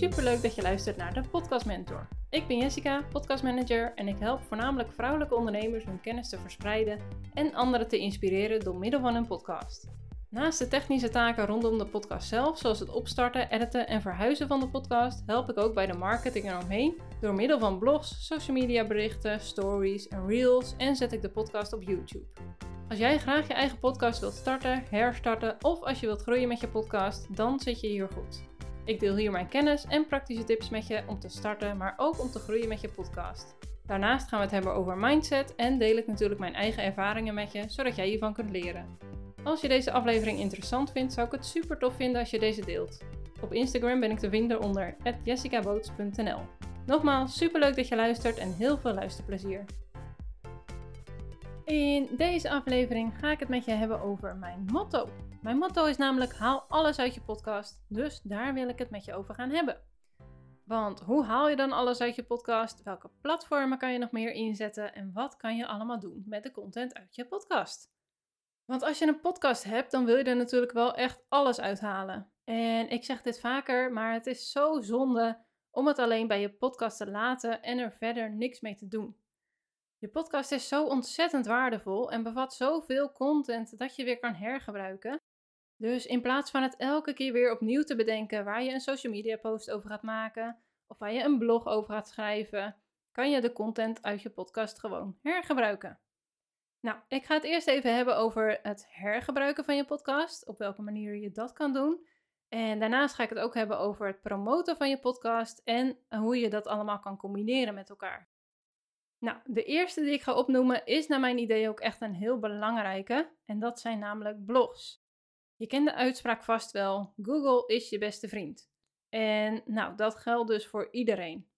superleuk dat je luistert naar de Podcast Mentor. Ik ben Jessica, podcastmanager en ik help voornamelijk vrouwelijke ondernemers hun kennis te verspreiden en anderen te inspireren door middel van een podcast. Naast de technische taken rondom de podcast zelf, zoals het opstarten, editen en verhuizen van de podcast, help ik ook bij de marketing eromheen door middel van blogs, social media berichten, stories en reels en zet ik de podcast op YouTube. Als jij graag je eigen podcast wilt starten, herstarten of als je wilt groeien met je podcast, dan zit je hier goed. Ik deel hier mijn kennis en praktische tips met je om te starten, maar ook om te groeien met je podcast. Daarnaast gaan we het hebben over mindset en deel ik natuurlijk mijn eigen ervaringen met je, zodat jij hiervan kunt leren. Als je deze aflevering interessant vindt, zou ik het super tof vinden als je deze deelt. Op Instagram ben ik te vinden onder jessicaboots.nl. Nogmaals, super leuk dat je luistert en heel veel luisterplezier. In deze aflevering ga ik het met je hebben over mijn motto. Mijn motto is namelijk haal alles uit je podcast, dus daar wil ik het met je over gaan hebben. Want hoe haal je dan alles uit je podcast? Welke platformen kan je nog meer inzetten? En wat kan je allemaal doen met de content uit je podcast? Want als je een podcast hebt, dan wil je er natuurlijk wel echt alles uithalen. En ik zeg dit vaker, maar het is zo zonde om het alleen bij je podcast te laten en er verder niks mee te doen. Je podcast is zo ontzettend waardevol en bevat zoveel content dat je weer kan hergebruiken. Dus in plaats van het elke keer weer opnieuw te bedenken waar je een social media post over gaat maken of waar je een blog over gaat schrijven, kan je de content uit je podcast gewoon hergebruiken. Nou, ik ga het eerst even hebben over het hergebruiken van je podcast, op welke manier je dat kan doen. En daarnaast ga ik het ook hebben over het promoten van je podcast en hoe je dat allemaal kan combineren met elkaar. Nou, de eerste die ik ga opnoemen is naar mijn idee ook echt een heel belangrijke en dat zijn namelijk blogs. Je kent de uitspraak vast wel: Google is je beste vriend. En nou, dat geldt dus voor iedereen.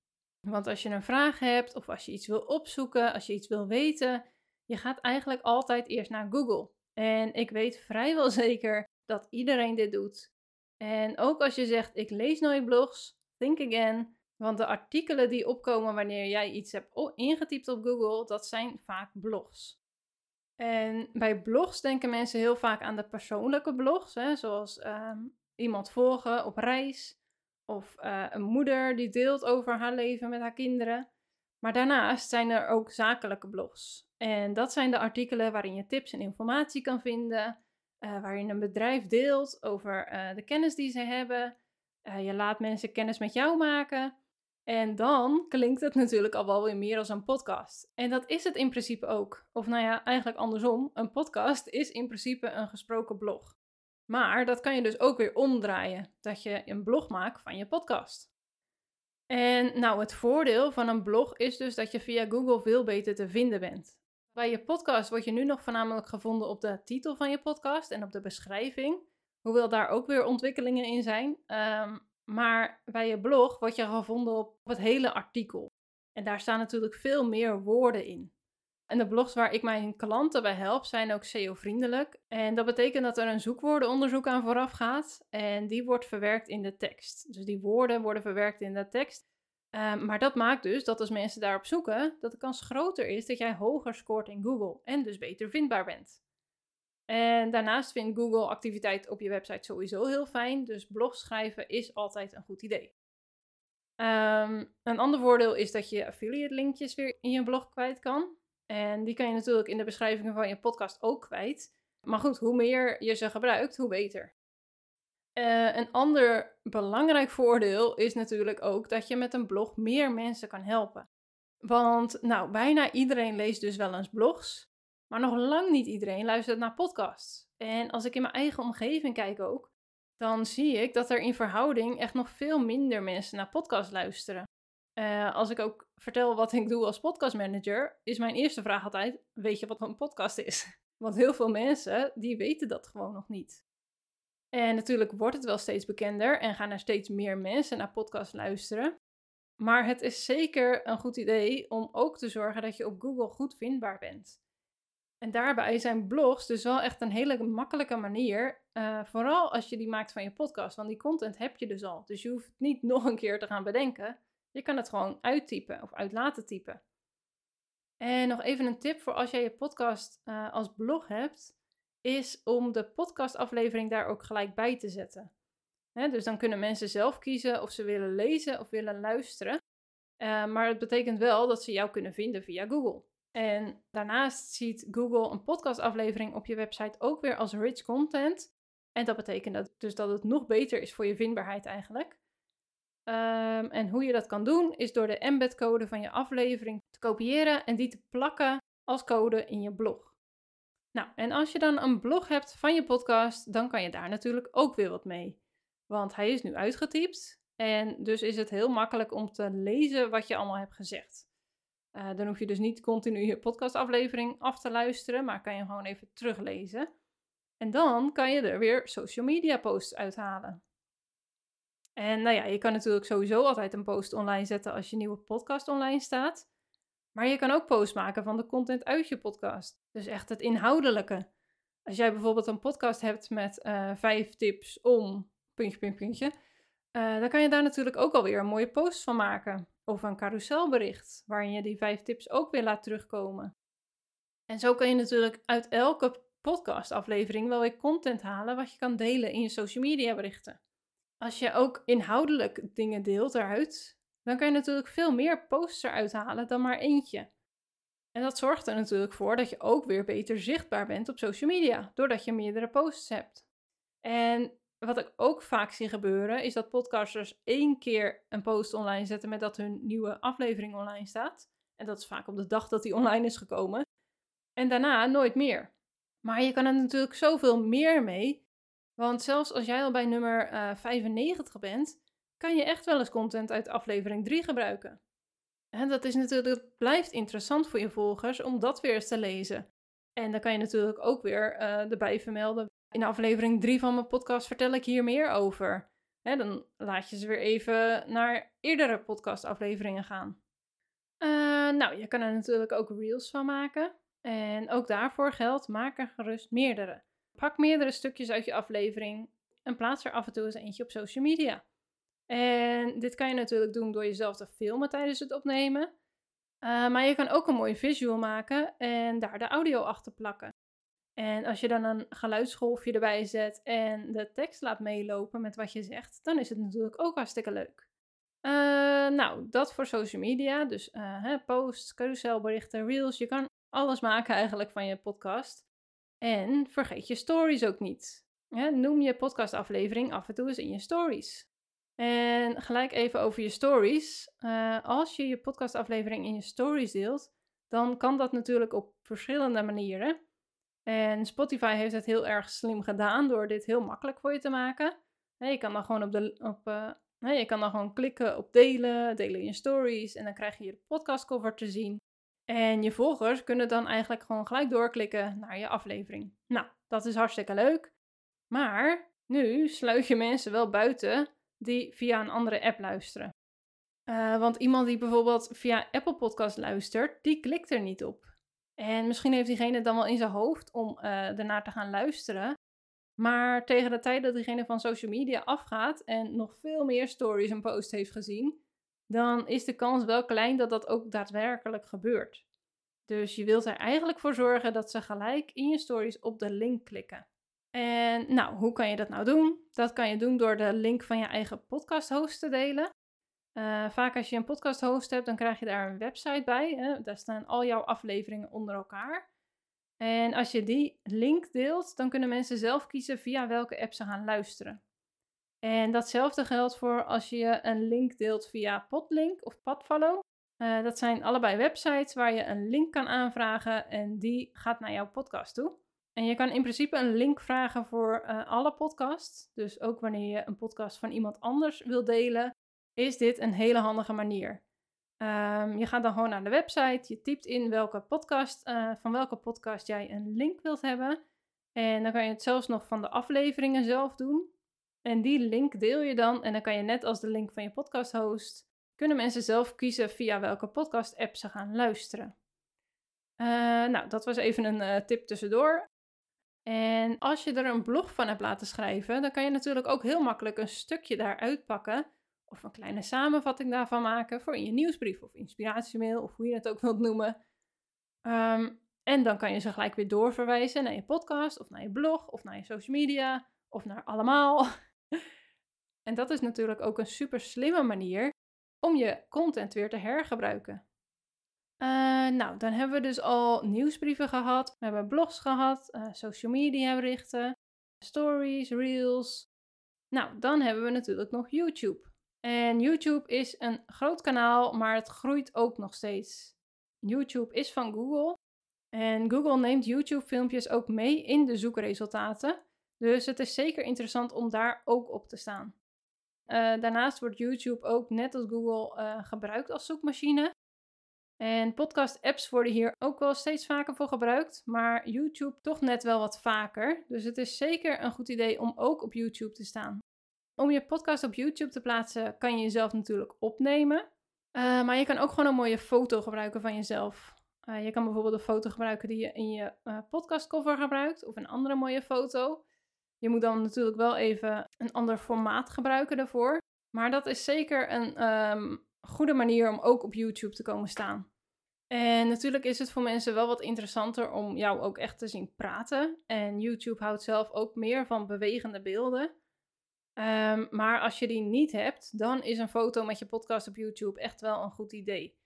Want als je een vraag hebt of als je iets wil opzoeken, als je iets wil weten, je gaat eigenlijk altijd eerst naar Google. En ik weet vrijwel zeker dat iedereen dit doet. En ook als je zegt: ik lees nooit blogs, think again. Want de artikelen die opkomen wanneer jij iets hebt ingetypt op Google, dat zijn vaak blogs. En bij blogs denken mensen heel vaak aan de persoonlijke blogs, hè, zoals ehm, iemand volgen op reis of uh, een moeder die deelt over haar leven met haar kinderen. Maar daarnaast zijn er ook zakelijke blogs. En dat zijn de artikelen waarin je tips en informatie kan vinden, uh, waarin een bedrijf deelt over uh, de kennis die ze hebben. je laat mensen kennis met jou maken. En dan klinkt het natuurlijk al wel weer meer als een podcast. En dat is het in principe ook. Of nou ja, eigenlijk andersom. Een podcast is in principe een gesproken blog. Maar dat kan je dus ook weer omdraaien. Dat je een blog maakt van je podcast. En nou, het voordeel van een blog is dus dat je via Google veel beter te vinden bent. Bij je podcast word je nu nog voornamelijk gevonden op de titel van je podcast en op de beschrijving. Hoewel daar ook weer ontwikkelingen in zijn. Um, maar bij je blog word je gevonden op het hele artikel. En daar staan natuurlijk veel meer woorden in. En de blogs waar ik mijn klanten bij help zijn ook SEO-vriendelijk. En dat betekent dat er een zoekwoordenonderzoek aan vooraf gaat. En die wordt verwerkt in de tekst. Dus die woorden worden verwerkt in de tekst. Um, maar dat maakt dus dat als mensen daarop zoeken, dat de kans groter is dat jij hoger scoort in Google en dus beter vindbaar bent. En daarnaast vindt Google activiteit op je website sowieso heel fijn, dus blog schrijven is altijd een goed idee. Um, een ander voordeel is dat je affiliate linkjes weer in je blog kwijt kan. En die kan je natuurlijk in de beschrijvingen van je podcast ook kwijt. Maar goed, hoe meer je ze gebruikt, hoe beter. Uh, een ander belangrijk voordeel is natuurlijk ook dat je met een blog meer mensen kan helpen. Want nou, bijna iedereen leest dus wel eens blogs. Maar nog lang niet iedereen luistert naar podcasts. En als ik in mijn eigen omgeving kijk ook, dan zie ik dat er in verhouding echt nog veel minder mensen naar podcasts luisteren. Uh, als ik ook vertel wat ik doe als podcastmanager, is mijn eerste vraag altijd: weet je wat een podcast is? Want heel veel mensen die weten dat gewoon nog niet. En natuurlijk wordt het wel steeds bekender en gaan er steeds meer mensen naar podcasts luisteren. Maar het is zeker een goed idee om ook te zorgen dat je op Google goed vindbaar bent. En daarbij zijn blogs dus wel echt een hele makkelijke manier. Uh, vooral als je die maakt van je podcast. Want die content heb je dus al. Dus je hoeft het niet nog een keer te gaan bedenken. Je kan het gewoon uittypen of uit laten typen. En nog even een tip voor als jij je podcast uh, als blog hebt. Is om de podcastaflevering daar ook gelijk bij te zetten. dus dan kunnen mensen zelf kiezen of ze willen lezen of willen luisteren. Uh, maar het betekent wel dat ze jou kunnen vinden via Google. En daarnaast ziet Google een podcastaflevering op je website ook weer als rich content. En dat betekent dat, dus dat het nog beter is voor je vindbaarheid eigenlijk. Um, en hoe je dat kan doen is door de embedcode van je aflevering te kopiëren en die te plakken als code in je blog. Nou, en als je dan een blog hebt van je podcast, dan kan je daar natuurlijk ook weer wat mee. Want hij is nu uitgetypt en dus is het heel makkelijk om te lezen wat je allemaal hebt gezegd. Uh, dan hoef je dus niet continu je podcastaflevering af te luisteren, maar kan je gewoon even teruglezen. En dan kan je er weer social media posts uithalen. En nou ja, je kan natuurlijk sowieso altijd een post online zetten als je nieuwe podcast online staat. Maar je kan ook posts maken van de content uit je podcast. Dus echt het inhoudelijke. Als jij bijvoorbeeld een podcast hebt met uh, vijf tips om puntje, puntje, puntje. Uh, dan kan je daar natuurlijk ook alweer een mooie post van maken. Of een carouselbericht, waarin je die vijf tips ook weer laat terugkomen. En zo kan je natuurlijk uit elke podcastaflevering wel weer content halen wat je kan delen in je social media berichten. Als je ook inhoudelijk dingen deelt eruit, dan kan je natuurlijk veel meer posts eruit halen dan maar eentje. En dat zorgt er natuurlijk voor dat je ook weer beter zichtbaar bent op social media, doordat je meerdere posts hebt. En wat ik ook vaak zie gebeuren, is dat podcasters één keer een post online zetten met dat hun nieuwe aflevering online staat. En dat is vaak op de dag dat die online is gekomen. En daarna nooit meer. Maar je kan er natuurlijk zoveel meer mee. Want zelfs als jij al bij nummer uh, eh, 95 bent, kan je echt wel eens content uit aflevering 3 gebruiken. En dat is natuurlijk, blijft interessant voor je volgers om dat weer eens te lezen. En dan kan je natuurlijk ook weer uh, erbij vermelden. In aflevering 3 van mijn podcast vertel ik hier meer over. Dan laat je ze weer even naar eerdere podcastafleveringen gaan. Uh, nou, je kan er natuurlijk ook reels van maken. En ook daarvoor geldt, maak er gerust meerdere. Pak meerdere stukjes uit je aflevering en plaats er af en toe eens eentje op social media. En dit kan je natuurlijk doen door jezelf te filmen tijdens het opnemen. Uh, maar je kan ook een mooie visual maken en daar de audio achter plakken. En als je dan een geluidsgolfje erbij zet en de tekst laat meelopen met wat je zegt, dan is het natuurlijk ook hartstikke leuk. Uh, nou, dat voor social media. Dus hè, posts, carouselberichten, reels. Je kan alles maken eigenlijk van je podcast. En vergeet je stories ook niet. noem je podcastaflevering af en toe eens in je stories. En gelijk even over je stories. Uh, als je je podcastaflevering in je stories deelt, dan kan dat natuurlijk op verschillende manieren. En Spotify heeft het heel erg slim gedaan door dit heel makkelijk voor je te maken. je kan dan gewoon op de. Op, uh, je kan dan gewoon klikken op delen, delen in je stories. En dan krijg je je podcastcover te zien. En je volgers kunnen dan eigenlijk gewoon gelijk doorklikken naar je aflevering. Nou, dat is hartstikke leuk. Maar nu sluit je mensen wel buiten die via een andere app luisteren. Uh, want iemand die bijvoorbeeld via Apple Podcast luistert, die klikt er niet op. En misschien heeft diegene dan wel in zijn hoofd om uh, ernaar te gaan luisteren. Maar tegen de tijd dat diegene van social media afgaat en nog veel meer stories en posts heeft gezien, dan is de kans wel klein dat dat ook daadwerkelijk gebeurt. Dus je wilt er eigenlijk voor zorgen dat ze gelijk in je stories op de link klikken. En nou, hoe kan je dat nou doen? Dat kan je doen door de link van je eigen podcast host te delen. Uh, vaak als je een podcast host hebt, dan krijg je daar een website bij. Hè? Daar staan al jouw afleveringen onder elkaar. En als je die link deelt, dan kunnen mensen zelf kiezen via welke app ze gaan luisteren. En datzelfde geldt voor als je een link deelt via Podlink of Podfollow. Uh, dat zijn allebei websites waar je een link kan aanvragen en die gaat naar jouw podcast toe. En je kan in principe een link vragen voor uh, alle podcasts. Dus ook wanneer je een podcast van iemand anders wil delen, is dit een hele handige manier. Um, je gaat dan gewoon naar de website, je typt in welke podcast, uh, van welke podcast jij een link wilt hebben. En dan kan je het zelfs nog van de afleveringen zelf doen. En die link deel je dan en dan kan je net als de link van je podcast host, kunnen mensen zelf kiezen via welke podcast app ze gaan luisteren. Uh, nou, dat was even een uh, tip tussendoor. En als je er een blog van hebt laten schrijven, dan kan je natuurlijk ook heel makkelijk een stukje daaruit pakken of een kleine samenvatting daarvan maken voor in je nieuwsbrief of inspiratiemail of hoe je het ook wilt noemen. Ehm, en dan kan je ze gelijk weer doorverwijzen naar je podcast of naar je blog of naar je social media of naar allemaal. En dat is natuurlijk ook een super slimme manier om je content weer te hergebruiken. Uh, nou, dan hebben we dus al nieuwsbrieven gehad, we hebben blogs gehad, uh, social media berichten, stories, reels. Nou, dan hebben we natuurlijk nog YouTube. En YouTube is een groot kanaal, maar het groeit ook nog steeds. YouTube is van Google. En Google neemt YouTube-filmpjes ook mee in de zoekresultaten. Dus het is zeker interessant om daar ook op te staan. Uh, daarnaast wordt YouTube ook net als Google uh, gebruikt als zoekmachine. En podcast-apps worden hier ook wel steeds vaker voor gebruikt, maar YouTube toch net wel wat vaker. Dus het is zeker een goed idee om ook op YouTube te staan. Om je podcast op YouTube te plaatsen kan je jezelf natuurlijk opnemen. Uh, maar je kan ook gewoon een mooie foto gebruiken van jezelf. Uh, je kan bijvoorbeeld een foto gebruiken die je in je uh, podcastcover gebruikt, of een andere mooie foto. Je moet dan natuurlijk wel even een ander formaat gebruiken daarvoor. Maar dat is zeker een um, goede manier om ook op YouTube te komen staan. En natuurlijk is het voor mensen wel wat interessanter om jou ook echt te zien praten. En YouTube houdt zelf ook meer van bewegende beelden. Um, maar als je die niet hebt, dan is een foto met je podcast op YouTube echt wel een goed idee.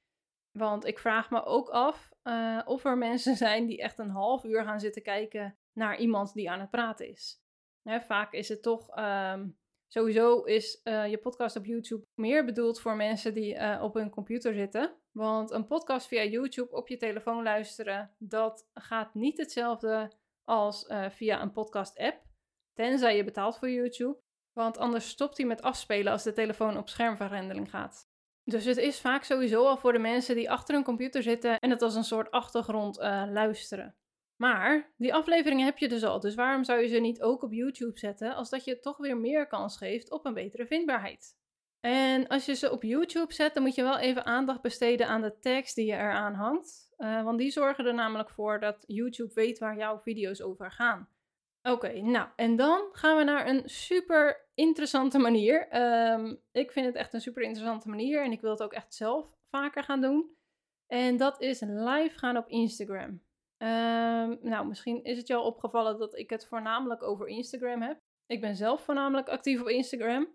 Want ik vraag me ook af uh, of er mensen zijn die echt een half uur gaan zitten kijken naar iemand die aan het praten is. Hè, vaak is het toch, um, sowieso is uh, je podcast op YouTube meer bedoeld voor mensen die uh, op hun computer zitten. Want een podcast via YouTube op je telefoon luisteren, dat gaat niet hetzelfde als via een podcast app. Tenzij je betaalt voor YouTube. Want anders stopt hij met afspelen als de telefoon op schermvergrendeling gaat. Dus het is vaak sowieso al voor de mensen die achter hun computer zitten en het als een soort achtergrond uh, luisteren. Maar die afleveringen heb je dus al, dus waarom zou je ze niet ook op YouTube zetten als dat je toch weer meer kans geeft op een betere vindbaarheid? En als je ze op YouTube zet, dan moet je wel even aandacht besteden aan de tekst die je eraan hangt. Uh, want die zorgen er namelijk voor dat YouTube weet waar jouw video's over gaan. Oké, nou en dan gaan we naar een super interessante manier. Um, ik vind het echt een super interessante manier en ik wil het ook echt zelf vaker gaan doen. En dat is live gaan op Instagram. Um, nou, misschien is het al opgevallen dat ik het voornamelijk over Instagram heb. Ik ben zelf voornamelijk actief op Instagram.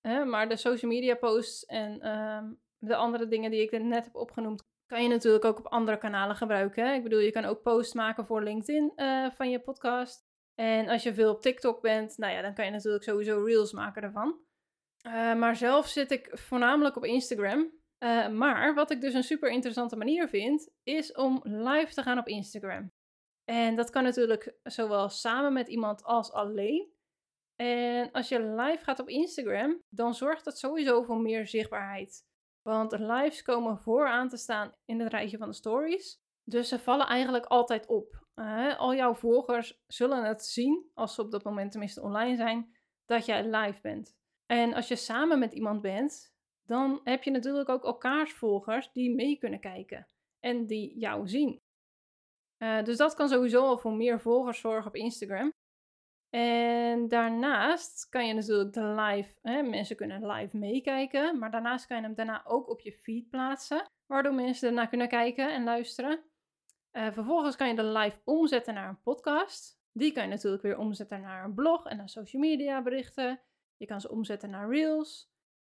Hè, maar de social media posts en um, de andere dingen die ik net heb opgenoemd, kan je natuurlijk ook op andere kanalen gebruiken. Ik bedoel, je kan ook posts maken voor LinkedIn uh, van je podcast. En als je veel op TikTok bent, nou ja, dan kan je natuurlijk sowieso reels maken ervan. Uh, maar zelf zit ik voornamelijk op Instagram. Uh, maar wat ik dus een super interessante manier vind, is om live te gaan op Instagram. En dat kan natuurlijk zowel samen met iemand als alleen. En als je live gaat op Instagram, dan zorgt dat sowieso voor meer zichtbaarheid. Want lives komen vooraan te staan in het rijtje van de stories. Dus ze vallen eigenlijk altijd op. Uh, al jouw volgers zullen het zien, als ze op dat moment tenminste online zijn, dat jij live bent. En als je samen met iemand bent, dan heb je natuurlijk ook elkaars volgers die mee kunnen kijken en die jou zien. Uh, dus dat kan sowieso al voor meer volgers zorgen op Instagram. En daarnaast kan je natuurlijk de live, hè, mensen kunnen live meekijken, maar daarnaast kan je hem daarna ook op je feed plaatsen, waardoor mensen ernaar kunnen kijken en luisteren. Uh, vervolgens kan je de live omzetten naar een podcast. Die kan je natuurlijk weer omzetten naar een blog en naar social media berichten. Je kan ze omzetten naar reels.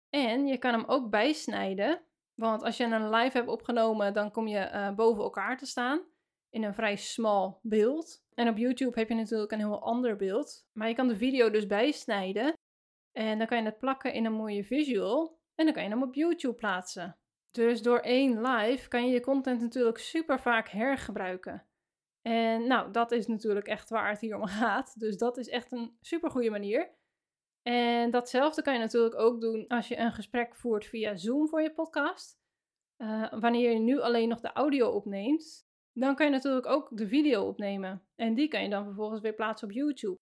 En je kan hem ook bijsnijden. Want als je een live hebt opgenomen, dan kom je uh, boven elkaar te staan. In een vrij smal beeld. En op YouTube heb je natuurlijk een heel ander beeld. Maar je kan de video dus bijsnijden. En dan kan je het plakken in een mooie visual. En dan kan je hem op YouTube plaatsen. Dus door één live kan je je content natuurlijk super vaak hergebruiken. En nou, dat is natuurlijk echt waar het hier om gaat. Dus dat is echt een super goede manier. En datzelfde kan je natuurlijk ook doen als je een gesprek voert via Zoom voor je podcast. Uh, wanneer je nu alleen nog de audio opneemt, dan kan je natuurlijk ook de video opnemen. En die kan je dan vervolgens weer plaatsen op YouTube.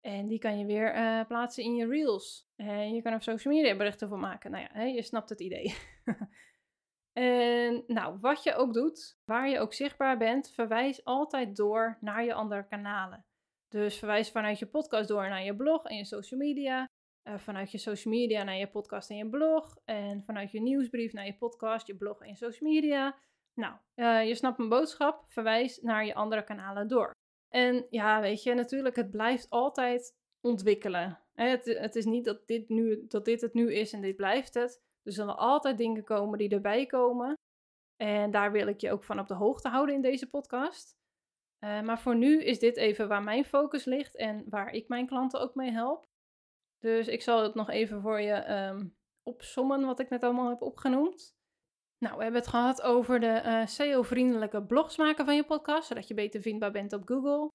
En die kan je weer uh, plaatsen in je reels. En je kan er social media berichten voor maken. Nou ja, hè, je snapt het idee. En nou, wat je ook doet, waar je ook zichtbaar bent, verwijs altijd door naar je andere kanalen. Dus verwijs vanuit je podcast door naar je blog en je social media. Uh, vanuit je social media naar je podcast en je blog. En vanuit je nieuwsbrief naar je podcast, je blog en je social media. Nou, uh, je snapt mijn boodschap. Verwijs naar je andere kanalen door. En ja, weet je, natuurlijk, het blijft altijd ontwikkelen. Het, het is niet dat dit, nu, dat dit het nu is en dit blijft het. Er zullen altijd dingen komen die erbij komen. En daar wil ik je ook van op de hoogte houden in deze podcast. Uh, maar voor nu is dit even waar mijn focus ligt en waar ik mijn klanten ook mee help. Dus ik zal het nog even voor je um, opsommen wat ik net allemaal heb opgenoemd. Nou, we hebben het gehad over de uh, SEO-vriendelijke blogs maken van je podcast, zodat je beter vindbaar bent op Google.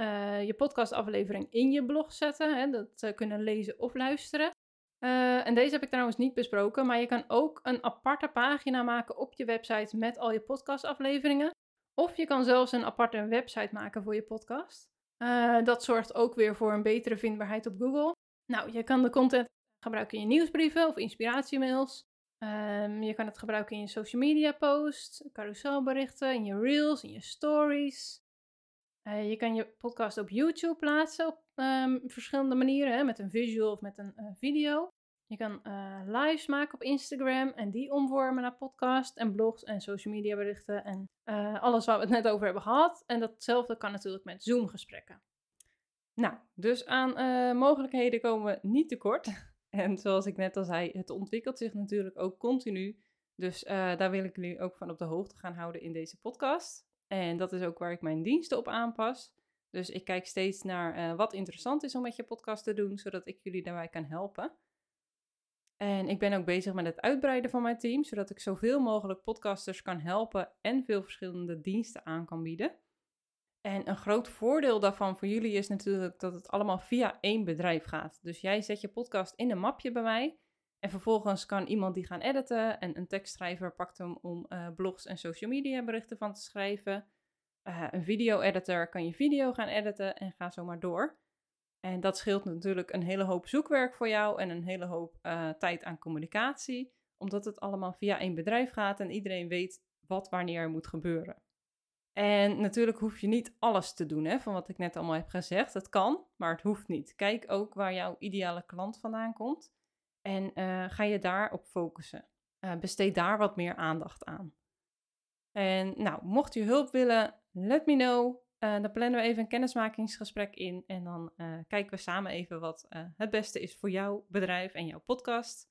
Uh, je podcastaflevering in je blog zetten, hè, dat kunnen lezen of luisteren. En deze heb ik trouwens niet besproken, maar je kan ook een aparte pagina maken op je website met al je podcastafleveringen. Of je kan zelfs een aparte website maken voor je podcast. dat zorgt ook weer voor een betere vindbaarheid op Google. Nou, je kan de content gebruiken in je nieuwsbrieven of inspiratiemails. Um, je kan het gebruiken in je social media posts, carouselberichten, in je reels, in je stories. Uh, je kan je podcast op YouTube plaatsen op um, verschillende manieren, hè, met een visual of met een uh, video. Je kan uh, lives maken op Instagram en die omvormen naar podcast en blogs en social media berichten en alles waar we het net over hebben gehad. En datzelfde kan natuurlijk met Zoom gesprekken. Nou, dus aan mogelijkheden komen we niet tekort. En zoals ik net al zei, het ontwikkelt zich natuurlijk ook continu. Dus daar wil ik jullie ook van op de hoogte gaan houden in deze podcast. En dat is ook waar ik mijn diensten op aanpas. Dus ik kijk steeds naar uh, wat interessant is om met je podcast te doen, zodat ik jullie daarbij kan helpen. En ik ben ook bezig met het uitbreiden van mijn team, zodat ik zoveel mogelijk podcasters kan helpen en veel verschillende diensten aan kan bieden. En een groot voordeel daarvan voor jullie is natuurlijk dat het allemaal via één bedrijf gaat. Dus jij zet je podcast in een mapje bij mij. En vervolgens kan iemand die gaan editen. En een tekstschrijver pakt hem om uh, blogs en social media berichten van te schrijven. Uh, een video-editor kan je video gaan editen en ga zo maar door. En dat scheelt natuurlijk een hele hoop zoekwerk voor jou en een hele hoop uh, tijd aan communicatie. Omdat het allemaal via één bedrijf gaat en iedereen weet wat wanneer moet gebeuren. En natuurlijk hoef je niet alles te doen hè, van wat ik net allemaal heb gezegd. Het kan, maar het hoeft niet. Kijk ook waar jouw ideale klant vandaan komt. En uh, ga je daarop focussen. Uh, besteed daar wat meer aandacht aan. En nou, mocht je hulp willen, let me know. Uh, dan plannen we even een kennismakingsgesprek in. En dan kijken we samen even wat het beste is voor jouw bedrijf en jouw podcast.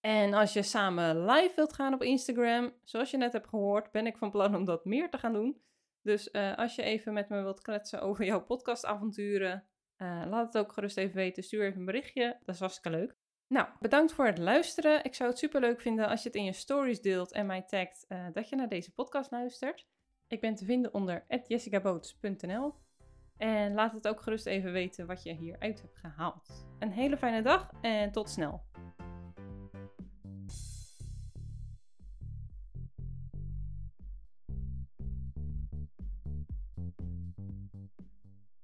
En als je samen live wilt gaan op Instagram, zoals je net hebt gehoord, ben ik van plan om dat meer te gaan doen. Dus als je even met me wilt kletsen over jouw podcastavonturen, laat het ook gerust even weten. Stuur even een berichtje. Dat is hartstikke leuk. Nou, bedankt voor het luisteren. Ik zou het super leuk vinden als je het in je stories deelt en mij tagt uh, dat je naar deze podcast luistert. Ik ben te vinden onder jessicaboots.nl. En laat het ook gerust even weten wat je hieruit hebt gehaald. Een hele fijne dag en tot snel.